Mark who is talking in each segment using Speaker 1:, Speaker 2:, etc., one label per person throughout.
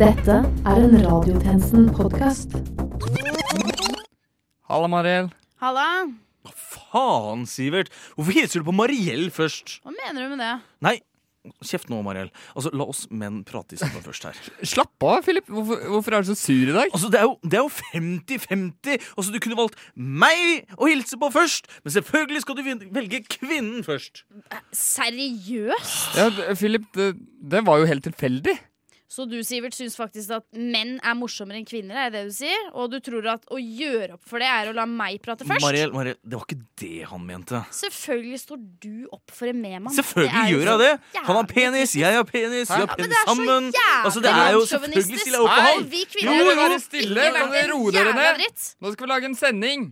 Speaker 1: Dette er en Radiotjenesten-podkast.
Speaker 2: Halla, Mariell.
Speaker 3: Halla.
Speaker 4: Hva Faen, Sivert! Hvorfor hilser du på Mariell først?
Speaker 3: Hva mener du med det?
Speaker 4: Nei, kjeft nå, Mariell. Altså, La oss menn prate sammen først her.
Speaker 2: Slapp av, Philip. Hvorfor, hvorfor er du så sur i dag?
Speaker 4: Altså, Det er jo, det er jo 50-50! Altså, Du kunne valgt meg å hilse på først, men selvfølgelig skal du velge kvinnen først.
Speaker 3: Seriøst?
Speaker 2: Ja, Philip, det, det var jo helt tilfeldig.
Speaker 3: Så du, Sivert, syns faktisk at menn er morsommere enn kvinner? er det det du sier? Og du tror at å gjøre opp for det er å la meg prate først?
Speaker 4: Mariel, Mariel det var ikke det han mente.
Speaker 3: Selvfølgelig står du opp for en medmann.
Speaker 4: Selvfølgelig
Speaker 3: jo
Speaker 4: gjør jeg det! Han har penis, jeg har penis, vi har penis
Speaker 3: det er
Speaker 4: sammen. Altså, det er jo. Selvfølgelig stille opp for han!
Speaker 3: Vi
Speaker 2: Jo,
Speaker 3: kvinner
Speaker 2: jo, være stille, kan dere roe dere ned? Nå skal vi lage en sending.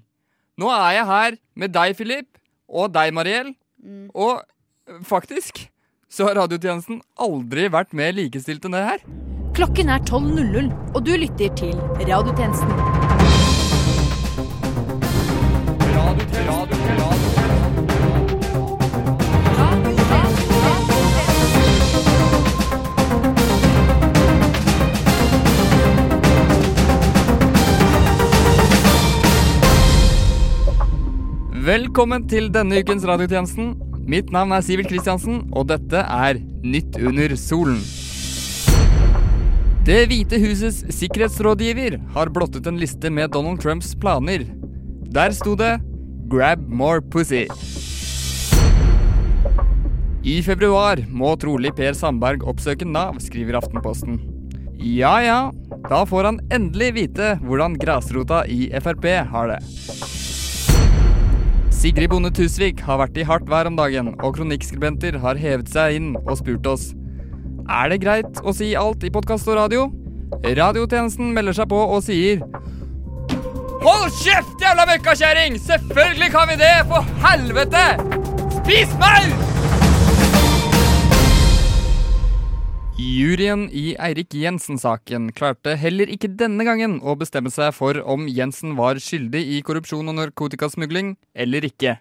Speaker 2: Nå er jeg her med deg, Philip, og deg, Mariell.
Speaker 3: Mm.
Speaker 2: Og øh, faktisk så har radiotjenesten aldri vært mer likestilt enn det her.
Speaker 5: Klokken er 12.00, og du lytter til Radiotjenesten.
Speaker 2: Velkommen til denne ukens radiotjenesten. Mitt navn er Sivert Kristiansen, og dette er Nytt under solen. Det hvite husets sikkerhetsrådgiver har blottet en liste med Donald Trumps planer. Der sto det 'Grab more pussy'. I februar må trolig Per Sandberg oppsøke Nav, skriver Aftenposten. Ja ja, da får han endelig vite hvordan grasrota i Frp har det. Sigrid Bonde Tusvik har vært i hardt vær om dagen, og kronikkskribenter har hevet seg inn og spurt oss Er det greit å si alt i podkast og radio. Radiotjenesten melder seg på og sier Hold kjeft, jævla møkkakjerring! Selvfølgelig kan vi det, for helvete! Spis meg! Juryen i Eirik Jensen-saken klarte heller ikke denne gangen å bestemme seg for om Jensen var skyldig i korrupsjon og narkotikasmugling eller ikke.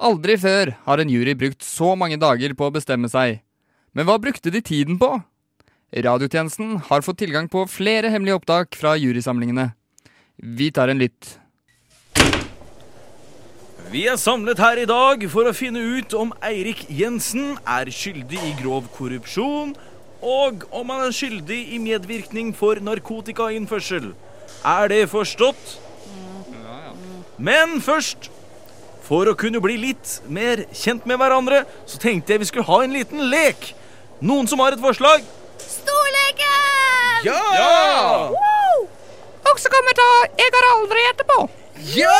Speaker 2: Aldri før har en jury brukt så mange dager på å bestemme seg. Men hva brukte de tiden på? Radiotjenesten har fått tilgang på flere hemmelige opptak fra jurysamlingene. Vi tar en lytt.
Speaker 4: Vi er samlet her i dag for å finne ut om Eirik Jensen er skyldig i grov korrupsjon, og om han er skyldig i medvirkning for narkotikainnførsel. Er det forstått? Men først, for å kunne bli litt mer kjent med hverandre, så tenkte jeg vi skulle ha en liten lek. Noen som har et forslag?
Speaker 3: Storleken!
Speaker 4: Ja!
Speaker 2: Og så kommer ta Jeg har aldri etterpå.
Speaker 4: Ja!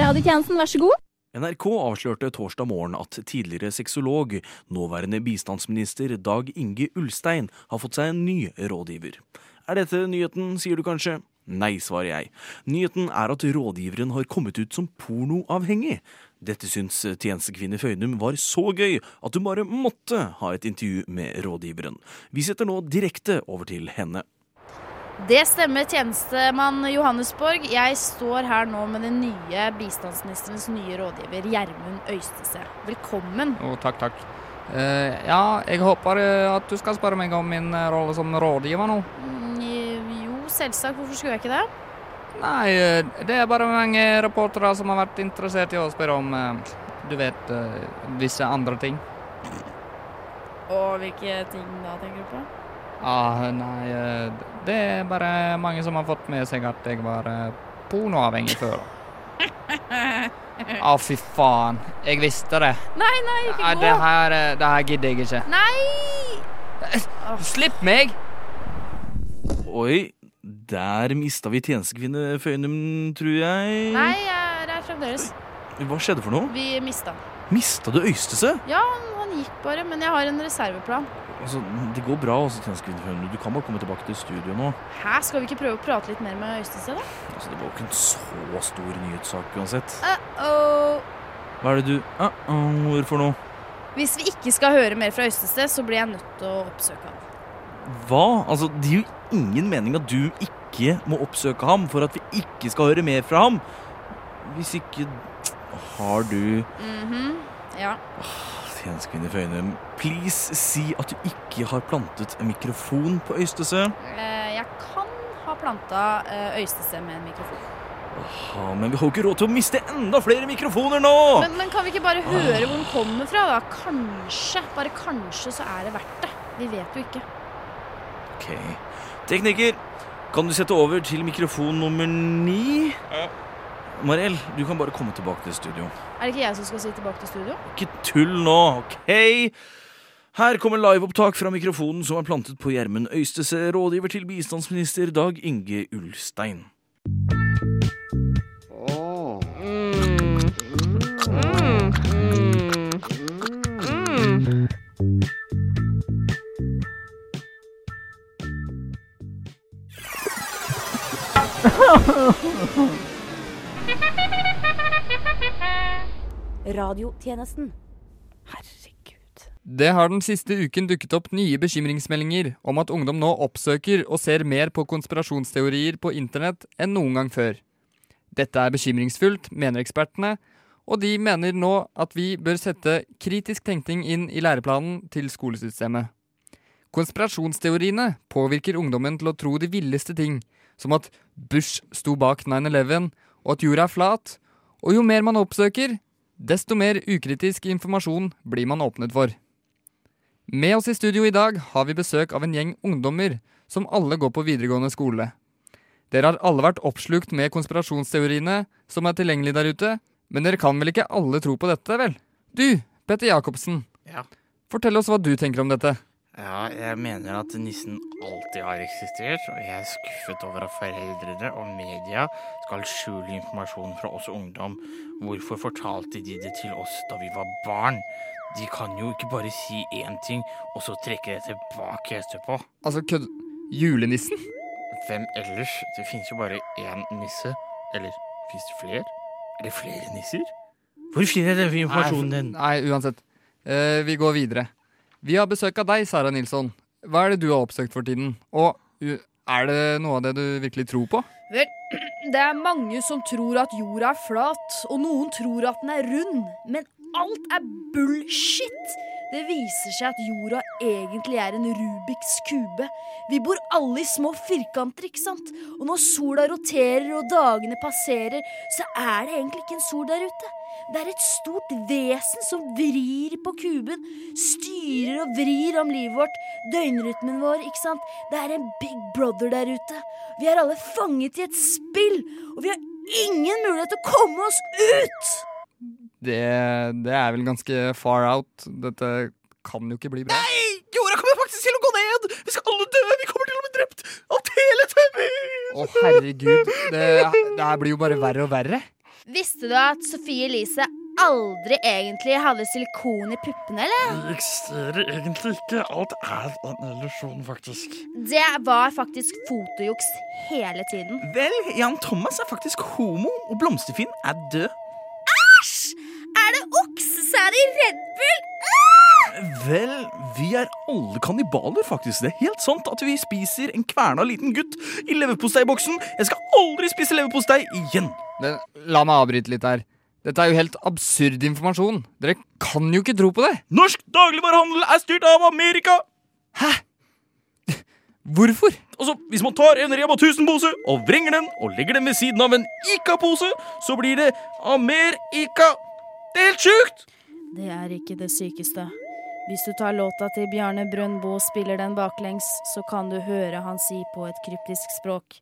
Speaker 5: Radiotjenesten, vær så god.
Speaker 4: NRK avslørte torsdag morgen at tidligere sexolog, nåværende bistandsminister Dag Inge Ulstein, har fått seg en ny rådgiver. Er dette nyheten, sier du kanskje? Nei, svarer jeg. Nyheten er at rådgiveren har kommet ut som pornoavhengig. Dette syns tjenestekvinne Føynum var så gøy at hun bare måtte ha et intervju med rådgiveren. Vi setter nå direkte over til henne.
Speaker 3: Det stemmer, tjenestemann Johannesborg. Jeg står her nå med den nye bistandsministerens nye rådgiver, Gjermund Øystese. Velkommen.
Speaker 2: Oh, takk, takk. Uh, ja, jeg håper eh, at du skal spørre meg om min eh, rolle som rådgiver nå.
Speaker 3: Mm, Jo, selvsagt. Hvorfor skulle jeg ikke det?
Speaker 2: Nei, det er bare mange reportere som har vært interessert i å spørre om Du vet, visse andre ting.
Speaker 3: Og hvilke ting da, tenker du på?
Speaker 2: Ah, nei, eh, det er bare mange som har fått med seg at jeg var eh, pornoavhengig før. Å, fy faen. Jeg visste det.
Speaker 3: Nei, nei, ikke gå!
Speaker 2: det her, eh, det her gidder jeg ikke.
Speaker 3: Nei!
Speaker 2: Slipp meg!
Speaker 4: Oi, der mista vi tjenestekvinne Føynum, tror jeg.
Speaker 3: Nei, jeg er fremdeles.
Speaker 4: Hva skjedde for noe?
Speaker 3: Vi mista.
Speaker 4: Mista du Øystese?
Speaker 3: Ja, han gikk bare, men jeg har en reserveplan.
Speaker 4: Altså, Det går bra, altså, tjenestekvinne Du kan bare komme tilbake til studio nå.
Speaker 3: Hæ, skal vi ikke prøve å prate litt mer med Øystese, da?
Speaker 4: Altså, Det var jo ikke en så stor nyhetssak uansett.
Speaker 3: Uh-oh.
Speaker 4: Hva er det du uh -oh, Hvorfor noe?
Speaker 3: Hvis vi ikke skal høre mer fra Øystese, så blir jeg nødt til å oppsøke ham.
Speaker 4: Hva? Altså, Det gir jo ingen mening at du ikke må oppsøke ham for at vi ikke skal høre mer fra ham. Hvis ikke Har du
Speaker 3: Mhm, ja.
Speaker 4: Tjenestekvinne Føyne, please si at du ikke har plantet en mikrofon på Øystese.
Speaker 3: Eh, jeg kan ha planta eh, Øystese med en mikrofon.
Speaker 4: Aha, men vi har jo ikke råd til å miste enda flere mikrofoner nå!
Speaker 3: Men, men kan vi ikke bare høre hvor den kommer fra, da? Kanskje, bare kanskje, så er det verdt det. Vi vet jo ikke.
Speaker 4: Ok. Tekniker, kan du sette over til mikrofon nummer ni? Mariell, du kan bare komme tilbake til studio.
Speaker 3: Er det ikke jeg som skal si tilbake til studio?
Speaker 4: Ikke tull nå, OK? Her kommer liveopptak fra mikrofonen som er plantet på Gjermund Øystese, rådgiver til bistandsminister Dag Inge Ulstein.
Speaker 5: Radiotjenesten. Herregud.
Speaker 2: Det har den siste uken dukket opp nye bekymringsmeldinger om at ungdom nå oppsøker og ser mer på konspirasjonsteorier på internett enn noen gang før. Dette er bekymringsfullt, mener ekspertene, og de mener nå at vi bør sette kritisk tenkning inn i læreplanen til skolesystemet. Konspirasjonsteoriene påvirker ungdommen til å tro de villeste ting, som at Bush sto bak 9-11, og at jorda er flat, og jo mer man oppsøker, desto mer ukritisk informasjon blir man åpnet for. Med oss i studio i dag har vi besøk av en gjeng ungdommer som alle går på videregående skole. Dere har alle vært oppslukt med konspirasjonsteoriene som er tilgjengelige der ute, men dere kan vel ikke alle tro på dette, vel? Du, Petter Jacobsen.
Speaker 6: Ja.
Speaker 2: Fortell oss hva du tenker om dette.
Speaker 6: Ja, jeg mener at nissen alltid har eksistert, og jeg er skuffet over at foreldrene og media skal skjule informasjon fra oss ungdom. Hvorfor fortalte de det til oss da vi var barn? De kan jo ikke bare si én ting, og så trekke det tilbake etterpå.
Speaker 2: Altså, kødd... Julenissen?
Speaker 6: Hvem ellers? Det finnes jo bare én nisse. Eller fins det flere? Er det flere nisser? Hvor finner jeg den informasjonen din?
Speaker 2: Nei, uansett. Uh, vi går videre. Vi har besøk av deg, Sara Nilsson. Hva er det du har oppsøkt for tiden? Og er det noe av det du virkelig tror på?
Speaker 7: Vel, det er mange som tror at jorda er flat, og noen tror at den er rund. Men alt er bullshit! Det viser seg at jorda egentlig er en Rubiks kube. Vi bor alle i små firkanter, ikke sant? Og når sola roterer og dagene passerer, så er det egentlig ikke en sol der ute. Det er et stort vesen som vrir på kuben, styrer og vrir om livet vårt, døgnrytmen vår, ikke sant? Det er en big brother der ute. Vi er alle fanget i et spill, og vi har ingen mulighet til å komme oss ut!
Speaker 2: Det, det er vel ganske far out. Dette kan jo ikke bli bra.
Speaker 4: Nei! Jorda kommer faktisk til å gå ned! Vi skal alle dø! Vi kommer til å bli drept av Teletubbies!
Speaker 2: Å, herregud. Det, det her blir jo bare verre og verre.
Speaker 3: Visste du at Sofie Elise aldri egentlig hadde silikon i puppene, eller?
Speaker 6: Det eksisterer egentlig ikke. Alt er en illusjon, faktisk.
Speaker 3: Det var faktisk fotojuks hele tiden.
Speaker 4: Vel, Jan Thomas er faktisk homo, og Blomsterfinn er død.
Speaker 3: Er det okse, så er de Bull?
Speaker 4: Vel, vi er alle kannibaler, faktisk. Det er helt sant at vi spiser en kverna liten gutt i leverposteiboksen. Jeg skal aldri spise leverpostei igjen.
Speaker 2: Det, la meg avbryte litt her. Dette er jo helt absurd informasjon. Dere kan jo ikke tro på det.
Speaker 4: Norsk dagligvarehandel er styrt av Amerika. Hæ?
Speaker 2: Hvorfor?
Speaker 4: Altså, Hvis man tar en Rema 1000-pose og vrenger den og legger den ved siden av en Ica-pose, så blir det Amer-Ica. Det er helt sjukt!
Speaker 7: Det er ikke det sykeste. Hvis du tar låta til Bjarne Brøndbo og spiller den baklengs, så kan du høre han si på et kryptisk språk.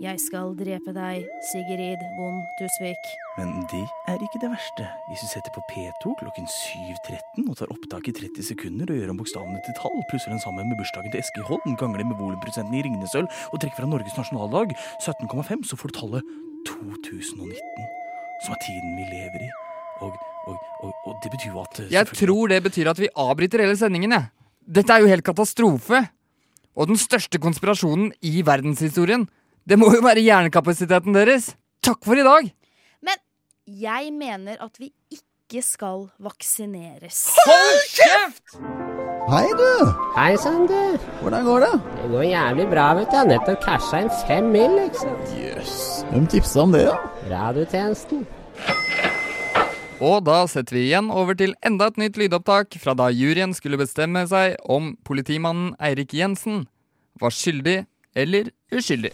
Speaker 7: Jeg skal drepe deg, Sigrid von Tusvik.
Speaker 4: Men det er ikke det verste. Hvis du setter på P2 klokken 7.13 og tar opptak i 30 sekunder og gjør om bokstavene til tall, plusser den sammen med bursdagen til Eskil Holm, gangler med volumprosenten i Ringnesøl og trekker fra Norges nasjonaldag 17,5, så får du tallet 2019, som er tiden vi lever i. Og, og, og, og det betyr jo at eh,
Speaker 2: Jeg tror det betyr at vi avbryter hele sendingen, jeg. Dette er jo helt katastrofe. Og den største konspirasjonen i verdenshistorien. Det må jo være hjernekapasiteten deres. Takk for i dag.
Speaker 7: Men Jeg mener at vi ikke skal vaksineres.
Speaker 2: Hold kjeft!
Speaker 8: Hei, du!
Speaker 9: Hei sann, du.
Speaker 8: Hvordan går det?
Speaker 9: Det går jævlig bra, vet du. Jeg har nettopp casha inn fem mil, ikke sant.
Speaker 8: Jøss. Hvem tipsa om det, da?
Speaker 9: Radiotjenesten.
Speaker 2: Og da setter vi igjen over til enda et nytt lydopptak fra da juryen skulle bestemme seg om politimannen Eirik Jensen var skyldig eller uskyldig.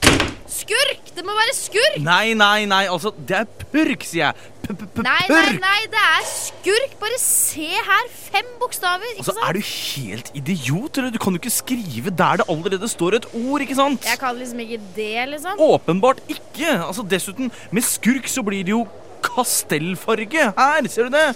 Speaker 3: Skurk! Det må være skurk!
Speaker 4: Nei, nei, nei, altså, det er purk, sier jeg. P-p-p-purk.
Speaker 3: Nei, nei, nei, det er skurk! Bare se her. Fem bokstaver. ikke
Speaker 4: Altså,
Speaker 3: sant?
Speaker 4: Er du helt idiot, eller? Du kan jo ikke skrive der det allerede står et ord, ikke sant?
Speaker 3: Jeg kan liksom ikke det, liksom.
Speaker 4: Åpenbart ikke. Altså, Dessuten, med skurk så blir det jo kastellfarge. Her, ser du det?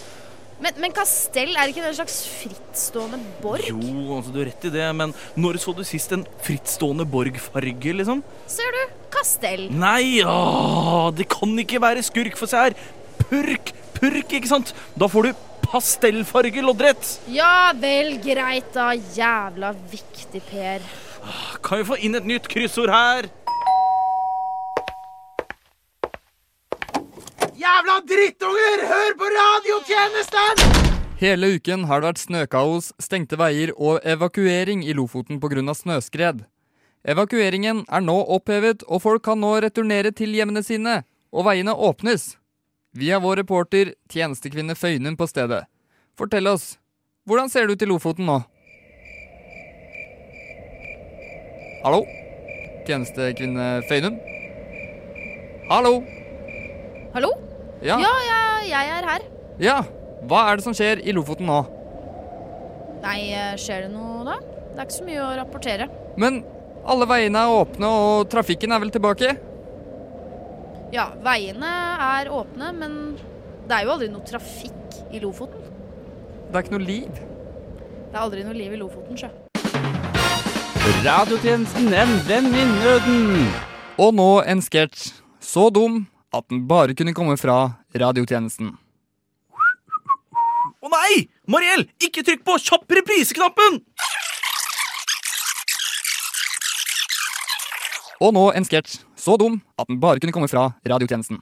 Speaker 3: Men, men kastell, er ikke det en slags frittstående borg?
Speaker 4: Jo, altså, du har rett i det, men når så du sist en frittstående borgfarge, liksom?
Speaker 3: Ser du? kastell.
Speaker 4: Nei, åh, det kan ikke være skurk, for se her. Purk, purk, ikke sant? Da får du pastellfarge loddrett.
Speaker 3: Ja vel, greit da. Jævla viktig, Per.
Speaker 4: Kan vi få inn et nytt kryssord her?
Speaker 8: Jævla drittunger! Hør på radiotjenesten!
Speaker 2: Hele uken har det vært snøkaos, stengte veier og evakuering i Lofoten pga. snøskred. Evakueringen er nå opphevet, og folk kan nå returnere til hjemmene sine, og veiene åpnes. Vi har vår reporter, tjenestekvinne Føynum, på stedet. Fortell oss, hvordan ser det ut i Lofoten nå? Hallo? Tjenestekvinne Føynum? Hallo?
Speaker 3: Hallo?
Speaker 2: Ja?
Speaker 3: Ja, jeg, jeg er her.
Speaker 2: Ja, hva er det som skjer i Lofoten nå?
Speaker 3: Nei, eh, skjer det noe da? Det er ikke så mye å rapportere.
Speaker 2: Men alle veiene er åpne, og trafikken er vel tilbake?
Speaker 3: Ja, veiene er åpne, men det er jo aldri noe trafikk i Lofoten.
Speaker 2: Det er ikke noe liv.
Speaker 3: Det er aldri noe liv i Lofoten, sjø.
Speaker 10: Radiotjenesten en venn i nøden.
Speaker 2: Og nå en sketsj. Så dum at den bare kunne komme fra radiotjenesten.
Speaker 4: Å nei! Mariell, ikke trykk på kjapp repriseknappen!
Speaker 2: Og nå en sketsj. Så dum at den bare kunne komme fra radiotjenesten.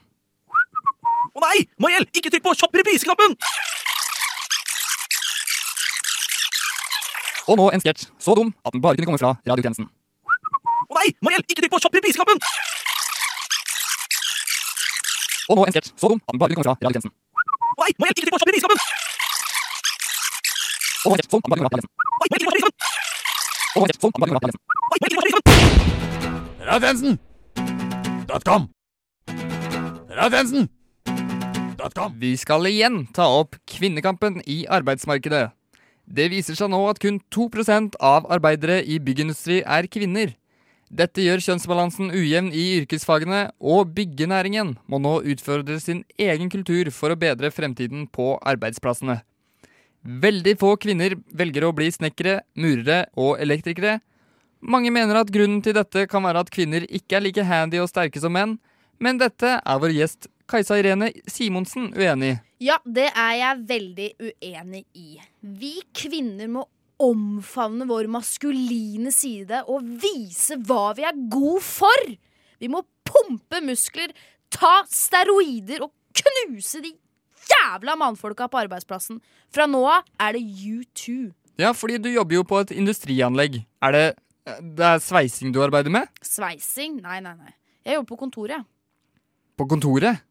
Speaker 4: Å nei! Mariell, ikke trykk på kjapp repriseknappen!
Speaker 2: Og nå en sketsj. Så dum at den bare kunne komme fra radiotjenesten.
Speaker 4: Å nei! Mariell, ikke trykk på kjapp reprise-knappen!
Speaker 2: Og nå en sketsj. Så dum at den bare kommer komme fra.
Speaker 4: Å nei! Ikke!
Speaker 2: Og nå en sketsj. Bare fra.
Speaker 4: Å ikke trykk på!
Speaker 2: Og nå en sketsj. Så dum at den bare kunne fra radiotjenesten.
Speaker 4: Å nei, Mariell, ikke trykk på reprise-knappen!
Speaker 10: Radiotjenesten.com. Radiotjenesten.com.
Speaker 2: Vi skal igjen ta opp kvinnekampen i arbeidsmarkedet. Det viser seg nå at kun 2% av arbeidere i byggindustri er kvinner. Dette gjør kjønnsbalansen ujevn i yrkesfagene, og byggenæringen må nå utfordre sin egen kultur for å bedre fremtiden på arbeidsplassene. Veldig få kvinner velger å bli snekkere, murere og elektrikere. Mange mener at grunnen til dette kan være at kvinner ikke er like handy og sterke som menn, men dette er vår gjest Kajsa Irene Simonsen uenig i.
Speaker 3: Ja, det er jeg veldig uenig i. Vi kvinner må omfavne vår maskuline side og vise hva vi er god for. Vi må pumpe muskler, ta steroider og knuse de jævla mannfolka på arbeidsplassen. Fra nå av er det U2.
Speaker 2: Ja, fordi du jobber jo på et industrianlegg. Er det, det er sveising du arbeider med?
Speaker 3: Sveising? Nei, nei, nei. Jeg jobber på kontoret.
Speaker 2: På kontoret?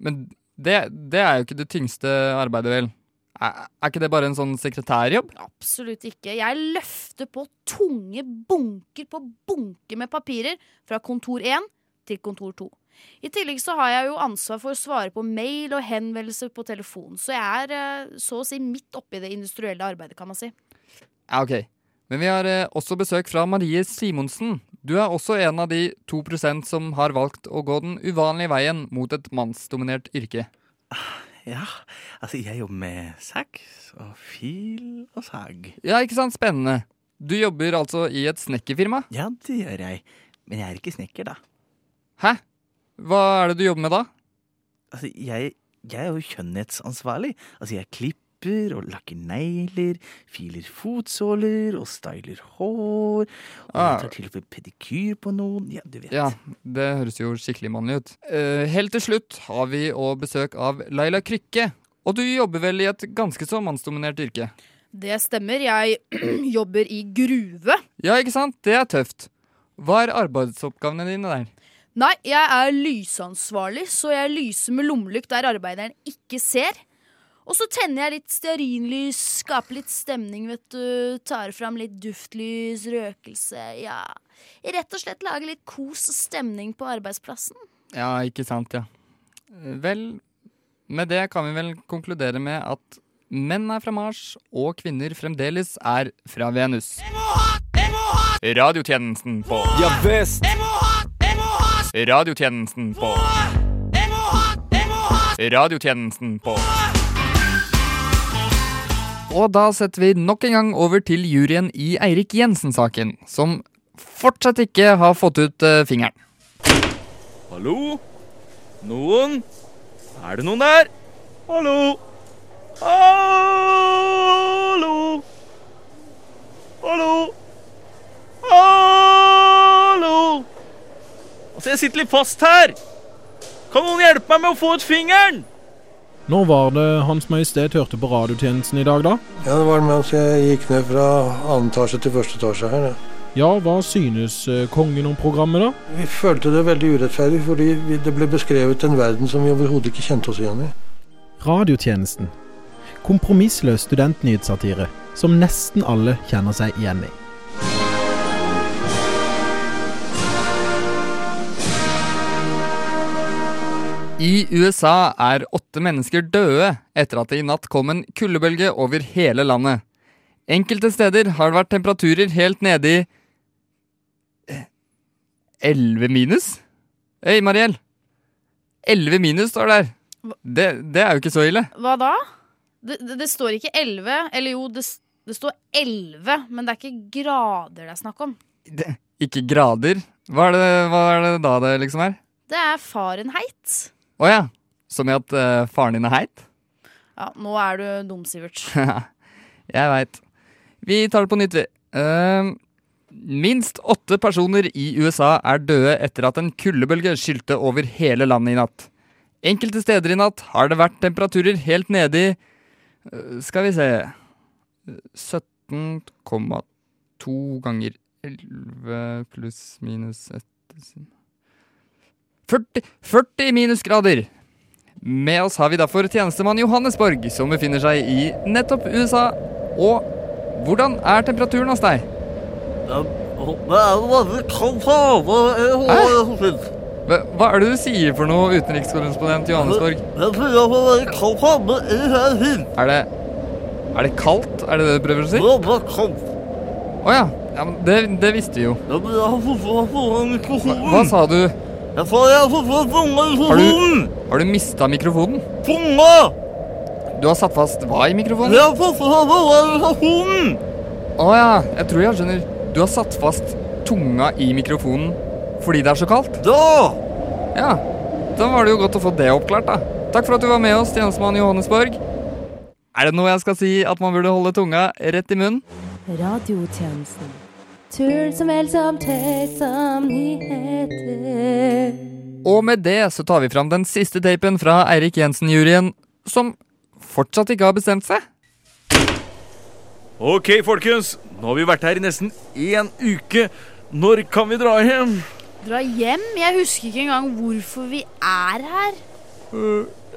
Speaker 2: Men det, det er jo ikke det tyngste arbeidet, vel? Er, er ikke det bare en sånn sekretærjobb?
Speaker 3: Absolutt ikke. Jeg løfter på tunge bunker på bunker med papirer fra kontor 1 til kontor 2. I tillegg så har jeg jo ansvar for å svare på mail og henvendelser på telefon, så jeg er eh, så å si midt oppi det industrielle arbeidet, kan man si.
Speaker 2: Ja, ok. Men vi har eh, også besøk fra Marie Simonsen. Du er også en av de to prosent som har valgt å gå den uvanlige veien mot et mannsdominert yrke.
Speaker 4: Ja, altså, jeg jobber med saks og fil og sag.
Speaker 2: Ja, ikke sant? Spennende. Du jobber altså i et snekkerfirma?
Speaker 4: Ja, det gjør jeg. Men jeg er ikke snekker, da.
Speaker 2: Hæ? Hva er det du jobber med da?
Speaker 4: Altså, jeg, jeg er jo kjønnhetsansvarlig. Altså, jeg klipper og lakker negler, filer fotsåler og styler hår. Og
Speaker 2: Ah.
Speaker 4: jeg tar til og med pedikyr på noen. Ja, du vet.
Speaker 2: Ja, det høres jo skikkelig mannlig ut. Eh, helt til slutt har vi òg besøk av Laila Krykke. Og du jobber vel i et ganske så mannsdominert yrke?
Speaker 3: Det stemmer. Jeg jobber i gruve.
Speaker 2: Ja, ikke sant? Det er tøft. Hva er arbeidsoppgavene dine der?
Speaker 3: Nei, jeg er lysansvarlig, så jeg lyser med lommelykt der arbeideren ikke ser. Og så tenner jeg litt stearinlys, skaper litt stemning, vet du. Tar fram litt duftlys, røkelse, ja. Rett og slett lage litt kos og stemning på arbeidsplassen.
Speaker 2: Ja, ikke sant, ja. Vel, med det kan vi vel konkludere med at menn er fra Mars, og kvinner fremdeles er fra Venus. Radiotjenesten på
Speaker 10: Ja visst!
Speaker 2: Radiotjenesten på Radiotjenesten på Og da setter vi nok en gang over til juryen i Eirik Jensen-saken, som fortsatt ikke har fått ut eh, fingeren.
Speaker 4: Hallo? Noen? Er det noen der? Hallo? Hallo? Hallo? Hallo? Altså, jeg sitter litt fast her. Kan noen hjelpe meg med å få ut fingeren?
Speaker 11: Når var det Hans Majestet hørte på radiotjenesten i dag, da?
Speaker 12: Ja, det var mens jeg gikk ned fra annen etasje til første etasje her. Ja.
Speaker 11: Ja, hva synes eh, kongen om programmet, da?
Speaker 12: Vi følte det veldig urettferdig, fordi det ble beskrevet en verden som vi overhodet ikke kjente oss igjen i.
Speaker 11: Radiotjenesten. Kompromissløs studentnyhetssatire som nesten alle kjenner seg igjen i.
Speaker 2: I USA er åtte mennesker døde etter at det i natt kom en kuldebølge over hele landet. Enkelte steder har det vært temperaturer helt nede i eh, 11 minus? Øy, Mariell. 11 minus står der. Det, det er jo ikke så ille.
Speaker 3: Hva da? Det, det, det står ikke 11. Eller jo, det, det står 11, men det er ikke grader det er snakk om.
Speaker 2: Det, ikke grader. Hva er, det, hva er det da det liksom er?
Speaker 3: Det er Fahrenheit.
Speaker 2: Å ja. Som i at uh, faren din er heit?
Speaker 3: Ja, nå er du dum, Sivert.
Speaker 2: Jeg veit. Vi tar det på nytt, vi. Uh, minst åtte personer i USA er døde etter at en kuldebølge skylte over hele landet i natt. Enkelte steder i natt har det vært temperaturer helt nede i uh, Skal vi se 17,2 ganger 11 pluss minus 1 40, 40 minusgrader! Med oss har vi derfor tjenestemann Johannesborg, som befinner seg i nettopp USA. Og hvordan er temperaturen hos deg? Hva, hva er det du sier for noe, utenrikskorrespondent Johannesborg? Er det Er det kaldt? Er det det du prøver å si? Å ja. ja men det, det visste vi jo. Hva, hva sa du? Har du, har du mista mikrofonen? Du har satt fast hva i mikrofonen? Å ja, jeg tror jeg skjønner. Du har satt fast tunga i mikrofonen fordi det er så kaldt? Ja. Da var det jo godt å få det oppklart, da. Takk for at du var med oss, tjenestemann Johannesborg. Er det noe jeg skal si at man burde holde tunga rett i munnen?
Speaker 1: Radiotjenesten. Tull som vel som tøy som nyheter.
Speaker 2: Og med det så tar vi fram den siste tapen fra Eirik Jensen-juryen, som fortsatt ikke har bestemt seg.
Speaker 4: Ok, folkens. Nå har vi vært her i nesten én uke. Når kan vi dra hjem?
Speaker 3: Dra hjem? Jeg husker ikke engang hvorfor vi er her.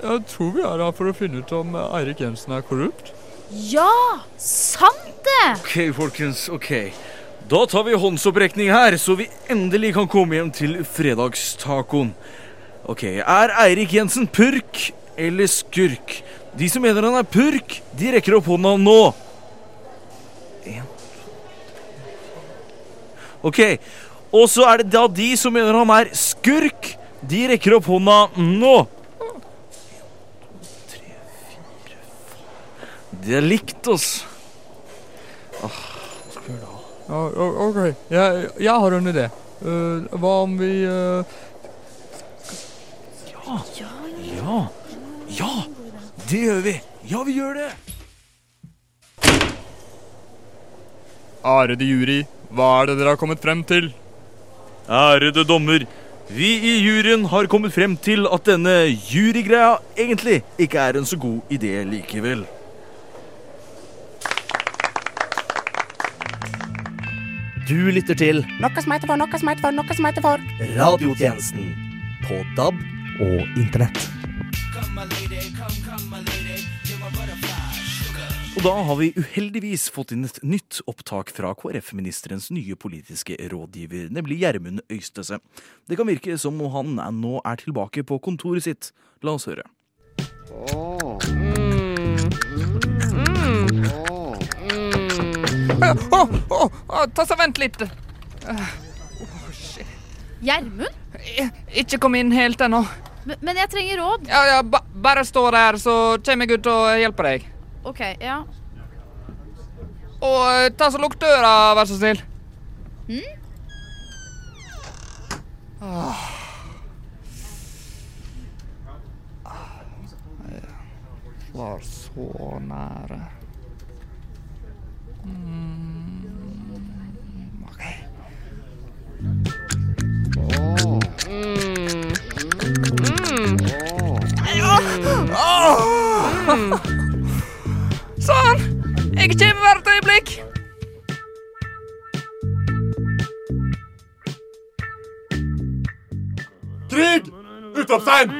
Speaker 2: jeg tror vi er her for å finne ut om Eirik Jensen er korrupt.
Speaker 3: Ja! Sant det!
Speaker 4: Ok, folkens. Ok. Da tar vi håndsopprekning her, så vi endelig kan komme hjem til fredagstacoen. Ok, Er Eirik Jensen purk eller skurk? De som mener han er purk, de rekker opp hånda nå. En. Ok, og så er det da de som mener han er skurk, de rekker opp hånda nå. Det er likt altså. Ah, skal vi
Speaker 2: ok, jeg, jeg har en idé. Uh, hva om vi eh,
Speaker 4: Ja. Ja. Ja, det gjør vi. Ja, vi gjør det.
Speaker 2: Ærede jury, hva er det dere har kommet frem til?
Speaker 4: Ærede dommer, vi i juryen har kommet frem til at denne jurygreia egentlig ikke er en så god idé likevel.
Speaker 13: Du lytter til
Speaker 9: Noe som heter for, noe som heter for, noe som heter for.
Speaker 13: Radiotjenesten på DAB og Internett.
Speaker 4: Og da har vi uheldigvis fått inn et nytt opptak fra KrF-ministerens nye politiske rådgiver, nemlig Gjermund Øystese. Det kan virke som om han nå er tilbake på kontoret sitt. La oss høre.
Speaker 2: Å, oh, oh, ta så vent litt.
Speaker 3: Gjermund?
Speaker 2: Ikke kom inn helt ennå.
Speaker 3: Men, men jeg trenger råd.
Speaker 2: Ja, ja, ba bare stå der, så kommer jeg ut og hjelper deg.
Speaker 3: OK, ja.
Speaker 2: Og eh, ta så lukk døra, vær så snill.
Speaker 3: Hm?
Speaker 2: Åh. Jeg var så nære. Sånn! Jeg kommer hvert øyeblikk.
Speaker 8: Krig! Utropstegn!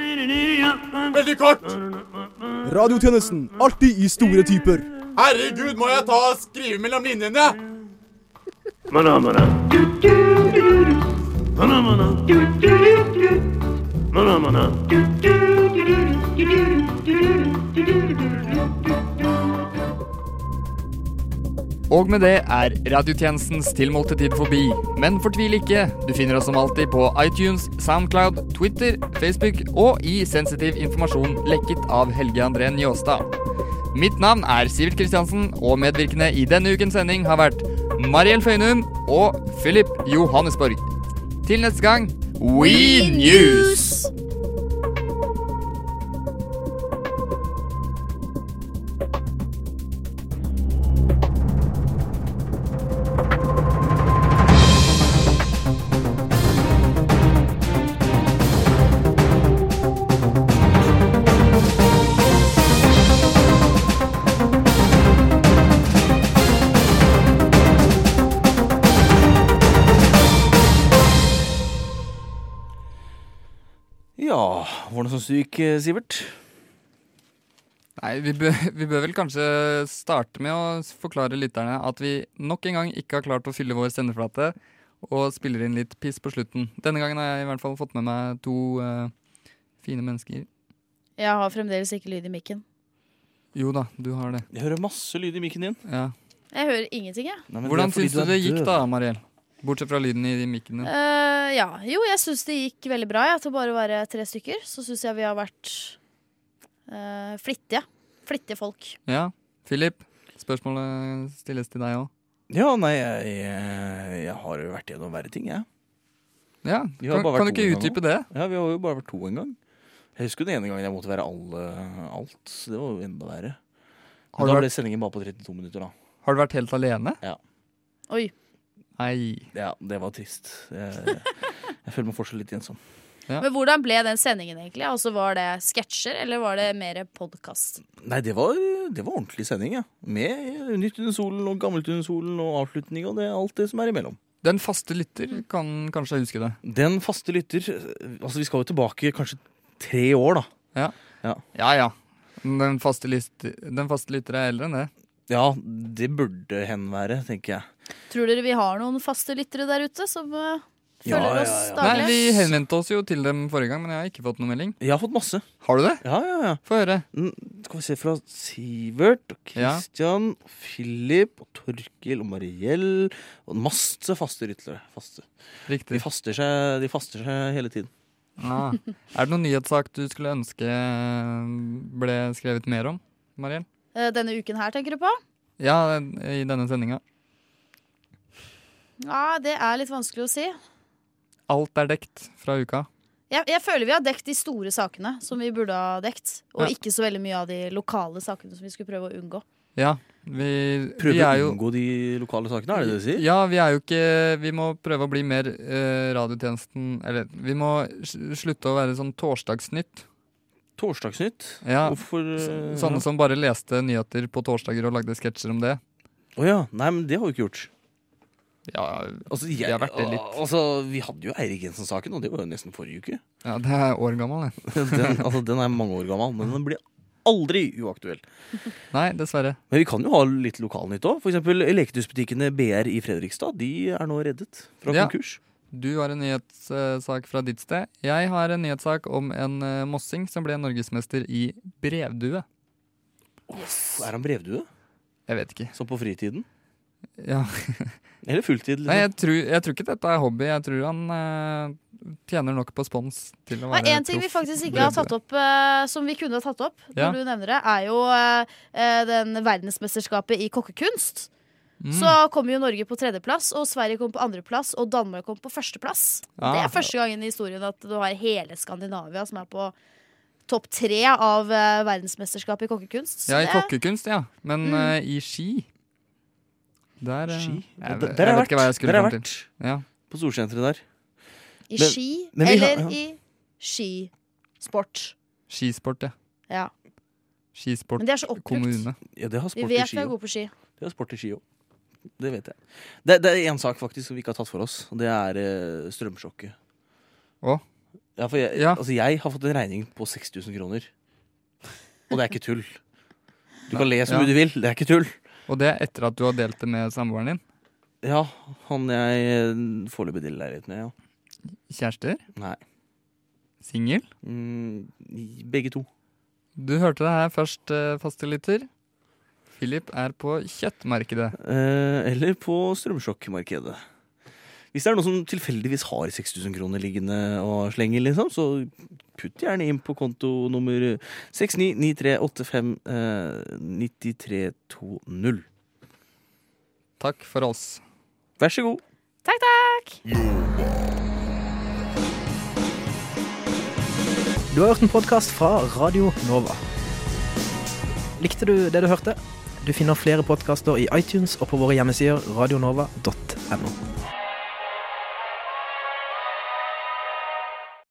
Speaker 8: Veldig kort.
Speaker 14: Radiotjenesten, alltid i store typer.
Speaker 8: Herregud, må jeg ta og skrive mellom linjene?
Speaker 15: Mana, mana. Du, du, du.
Speaker 2: Og med det er radiotjenestens tilmålte tid forbi. Men fortvil ikke, du finner oss som alltid på iTunes, Soundcloud, Twitter, Facebook og i sensitiv informasjon lekket av Helge André Njåstad. Mitt navn er Sivert Kristiansen, og medvirkende i denne ukens sending har vært Mariell Føynum og Philip Johannesborg. Til neste gang We News!
Speaker 4: Var noe som syk, eh, Sivert?
Speaker 2: Nei, vi bør, vi bør vel kanskje starte med å forklare lytterne at vi nok en gang ikke har klart å fylle vår sendeflate, og spiller inn litt piss på slutten. Denne gangen har jeg i hvert fall fått med meg to uh, fine mennesker.
Speaker 3: Jeg har fremdeles ikke lyd i mikken.
Speaker 2: Jo da, du har det.
Speaker 4: Jeg hører masse lyd i mikken din.
Speaker 2: Ja.
Speaker 3: Jeg hører ingenting, jeg.
Speaker 4: Nei,
Speaker 2: Hvordan syns du det gikk da, Mariell? Bortsett fra lyden i mikken din.
Speaker 3: Uh, ja. Jo, jeg syns det gikk veldig bra. Ja. Til bare å være tre stykker, så syns jeg vi har vært uh, flittige. Flittige folk.
Speaker 2: Ja. Philip, spørsmålet stilles til deg òg.
Speaker 4: Ja, nei, jeg, jeg har jo vært gjennom verre ting, jeg.
Speaker 2: Ja,
Speaker 4: Vi
Speaker 2: kan, kan du ikke utdype det?
Speaker 4: Ja, vi har jo bare vært to en gang. Jeg husker den ene gangen jeg måtte være alle, alt. Det var jo enda verre. Men
Speaker 2: da
Speaker 4: da
Speaker 2: vært-
Speaker 4: ble sendingen bare på 32 minutter, da.
Speaker 2: Har du vært helt alene?
Speaker 4: Ja.
Speaker 3: Oi.
Speaker 2: Nei.
Speaker 4: Ja, det var trist. Jeg, jeg føler meg fortsatt litt ensom.
Speaker 3: Men hvordan ble den sendingen egentlig? Altså Var det sketsjer, eller var det mer podkast?
Speaker 4: Nei, det var, det var ordentlig sending, ja. Med Nytt under solen og Gammelt under solen og avslutning og det, alt det som er imellom.
Speaker 2: Den faste lytter kan kanskje huske det.
Speaker 4: Den faste lytter Altså, vi skal jo tilbake kanskje tre år, da.
Speaker 2: Ja.
Speaker 4: Ja.
Speaker 2: Ja ja. Den faste, lytter, den faste lytter er eldre enn det.
Speaker 4: Ja, det burde hen være, tenker jeg.
Speaker 3: Tror dere vi har noen faste lyttere der ute som eh,
Speaker 4: Ja,
Speaker 3: følger
Speaker 4: ja,
Speaker 3: oss
Speaker 4: daglig?
Speaker 2: Nei. Vi henvendte oss jo til dem forrige gang, men jeg har ikke fått noen melding.
Speaker 4: Jeg har fått masse.
Speaker 2: Har du det?
Speaker 4: Ja, ja, ja.
Speaker 2: Få høre.
Speaker 4: N Skal vi se fra Sivert og
Speaker 2: Ja.
Speaker 4: Christian, og Philip og Torkil og Mariell og masse faste ryttere. Faste.
Speaker 2: Riktig.
Speaker 4: De faster seg, de faster seg hele tiden.
Speaker 2: Ah. Er det noen nyhetssak du skulle ønske ble skrevet mer om, Mariell?
Speaker 3: Eh, Denne uken her, tenker du på?
Speaker 2: Ja, i denne sendinga.
Speaker 3: Ja, det er litt vanskelig å si.
Speaker 2: Alt er dekt fra uka.
Speaker 3: Jeg, jeg føler vi har dekt de store sakene som vi burde ha dekt. Og
Speaker 2: Ja.
Speaker 3: ikke så veldig mye av de lokale sakene som vi skulle prøve å unngå.
Speaker 2: Ja, vi,
Speaker 4: Prøve
Speaker 2: vi er
Speaker 4: å
Speaker 2: jo
Speaker 4: unngå de lokale sakene, er det det du sier?
Speaker 2: Ja, vi er jo ikke Vi må prøve å bli mer eh, radiotjenesten Eller vi må slutte å være sånn torsdagsnytt.
Speaker 4: Torsdagsnytt?
Speaker 2: Ja,
Speaker 4: Hvorfor eh,
Speaker 2: Sånne som bare leste nyheter på torsdager og lagde sketsjer om det.
Speaker 4: Å ja. Nei, men det har vi ikke gjort.
Speaker 2: Ja,
Speaker 4: Altså,
Speaker 2: vi har vært det litt.
Speaker 4: Altså, vi hadde jo Eirik Jensen-saken, og det var jo nesten forrige uke.
Speaker 2: Ja, det er år gammel, det.
Speaker 4: Den, altså, den er mange år gammel, men den blir Aldri uaktuell.
Speaker 2: Nei, dessverre.
Speaker 4: Men vi kan jo ha litt lokalnytt òg. Eksempel leketøysbutikkene BR i Fredrikstad. De er nå reddet fra
Speaker 2: Ja.
Speaker 4: konkurs.
Speaker 2: Du har en nyhetssak fra ditt sted. Jeg har en nyhetssak om en eh, mossing som ble norgesmester i brevdue.
Speaker 4: Er han brevdue?
Speaker 2: Jeg vet ikke.
Speaker 4: Som på fritiden?
Speaker 2: Ja.
Speaker 4: Eller fulltid? Liksom.
Speaker 2: Nei, jeg tror, jeg tror ikke dette er hobby. Jeg tror han uh, tjener nok på spons til å
Speaker 3: Nei, En ting vi faktisk ikke har tatt opp, uh, som vi kunne ha tatt opp, når du nevner det, er jo eh, den verdensmesterskapet i kokkekunst.
Speaker 2: Mm.
Speaker 3: Så kommer jo Norge på tredjeplass, og Sverige kom på andreplass, og Danmark kom på førsteplass.
Speaker 2: Ah.
Speaker 3: Det er første gangen i historien at du har hele Skandinavia som er på topp tre av verdensmesterskapet i kokkekunst. Så
Speaker 2: Ja, i
Speaker 3: det-
Speaker 2: kokkekunst, ja. Men
Speaker 3: Mm.
Speaker 2: i ski Der, eh,
Speaker 4: Ski?
Speaker 2: Jeg,
Speaker 4: Ja,
Speaker 2: vet-
Speaker 4: der-
Speaker 2: jeg
Speaker 4: der
Speaker 2: vet
Speaker 4: jeg
Speaker 2: ikke hva jeg skulle
Speaker 4: Der
Speaker 2: fram til. Ja.
Speaker 4: På storsenteret der.
Speaker 3: I
Speaker 4: Men-
Speaker 3: ski
Speaker 4: men vi
Speaker 3: eller
Speaker 4: ja.
Speaker 3: i skisport.
Speaker 2: Skisport, ja.
Speaker 3: Ja.
Speaker 2: Skisport
Speaker 3: Men de er så oppbrukt.
Speaker 2: kommune.
Speaker 4: Ja, det har sport vi
Speaker 3: vet vi er gode på ski.
Speaker 4: Det har sport i ski òg. Det vet jeg. Det, det er én sak faktisk som vi ikke har tatt for oss, og det er eh, strømsjokket.
Speaker 2: Å?
Speaker 4: Ja, for jeg,
Speaker 2: Ja.
Speaker 4: altså jeg har fått en regning på 6000 kroner. Og det er ikke tull. Du kan le så
Speaker 2: Ja.
Speaker 4: du vil, det er ikke tull.
Speaker 2: Og det er etter at du har delt det med samboeren din?
Speaker 4: Ja, han jeg foreløpig deler leilighet med, ja.
Speaker 2: Kjærester?
Speaker 4: Nei.
Speaker 2: Singel?
Speaker 4: Mm, begge to.
Speaker 2: Du hørte det her først, eh, faste lytter. Philip er på kjøttmarkedet.
Speaker 4: Eh, eller på strømsjokkmarkedet. Hvis det er noen som tilfeldigvis har 6000 kroner liggende og slenger, liksom, så putt gjerne inn på konto nummer 6993859320.
Speaker 2: Takk for oss.
Speaker 4: Vær så god.
Speaker 3: Takk, takk!
Speaker 16: Du har hørt en podkast fra Radio Nova. Likte du det du hørte? Du finner flere podkaster i iTunes og på våre hjemmesider radionova.no.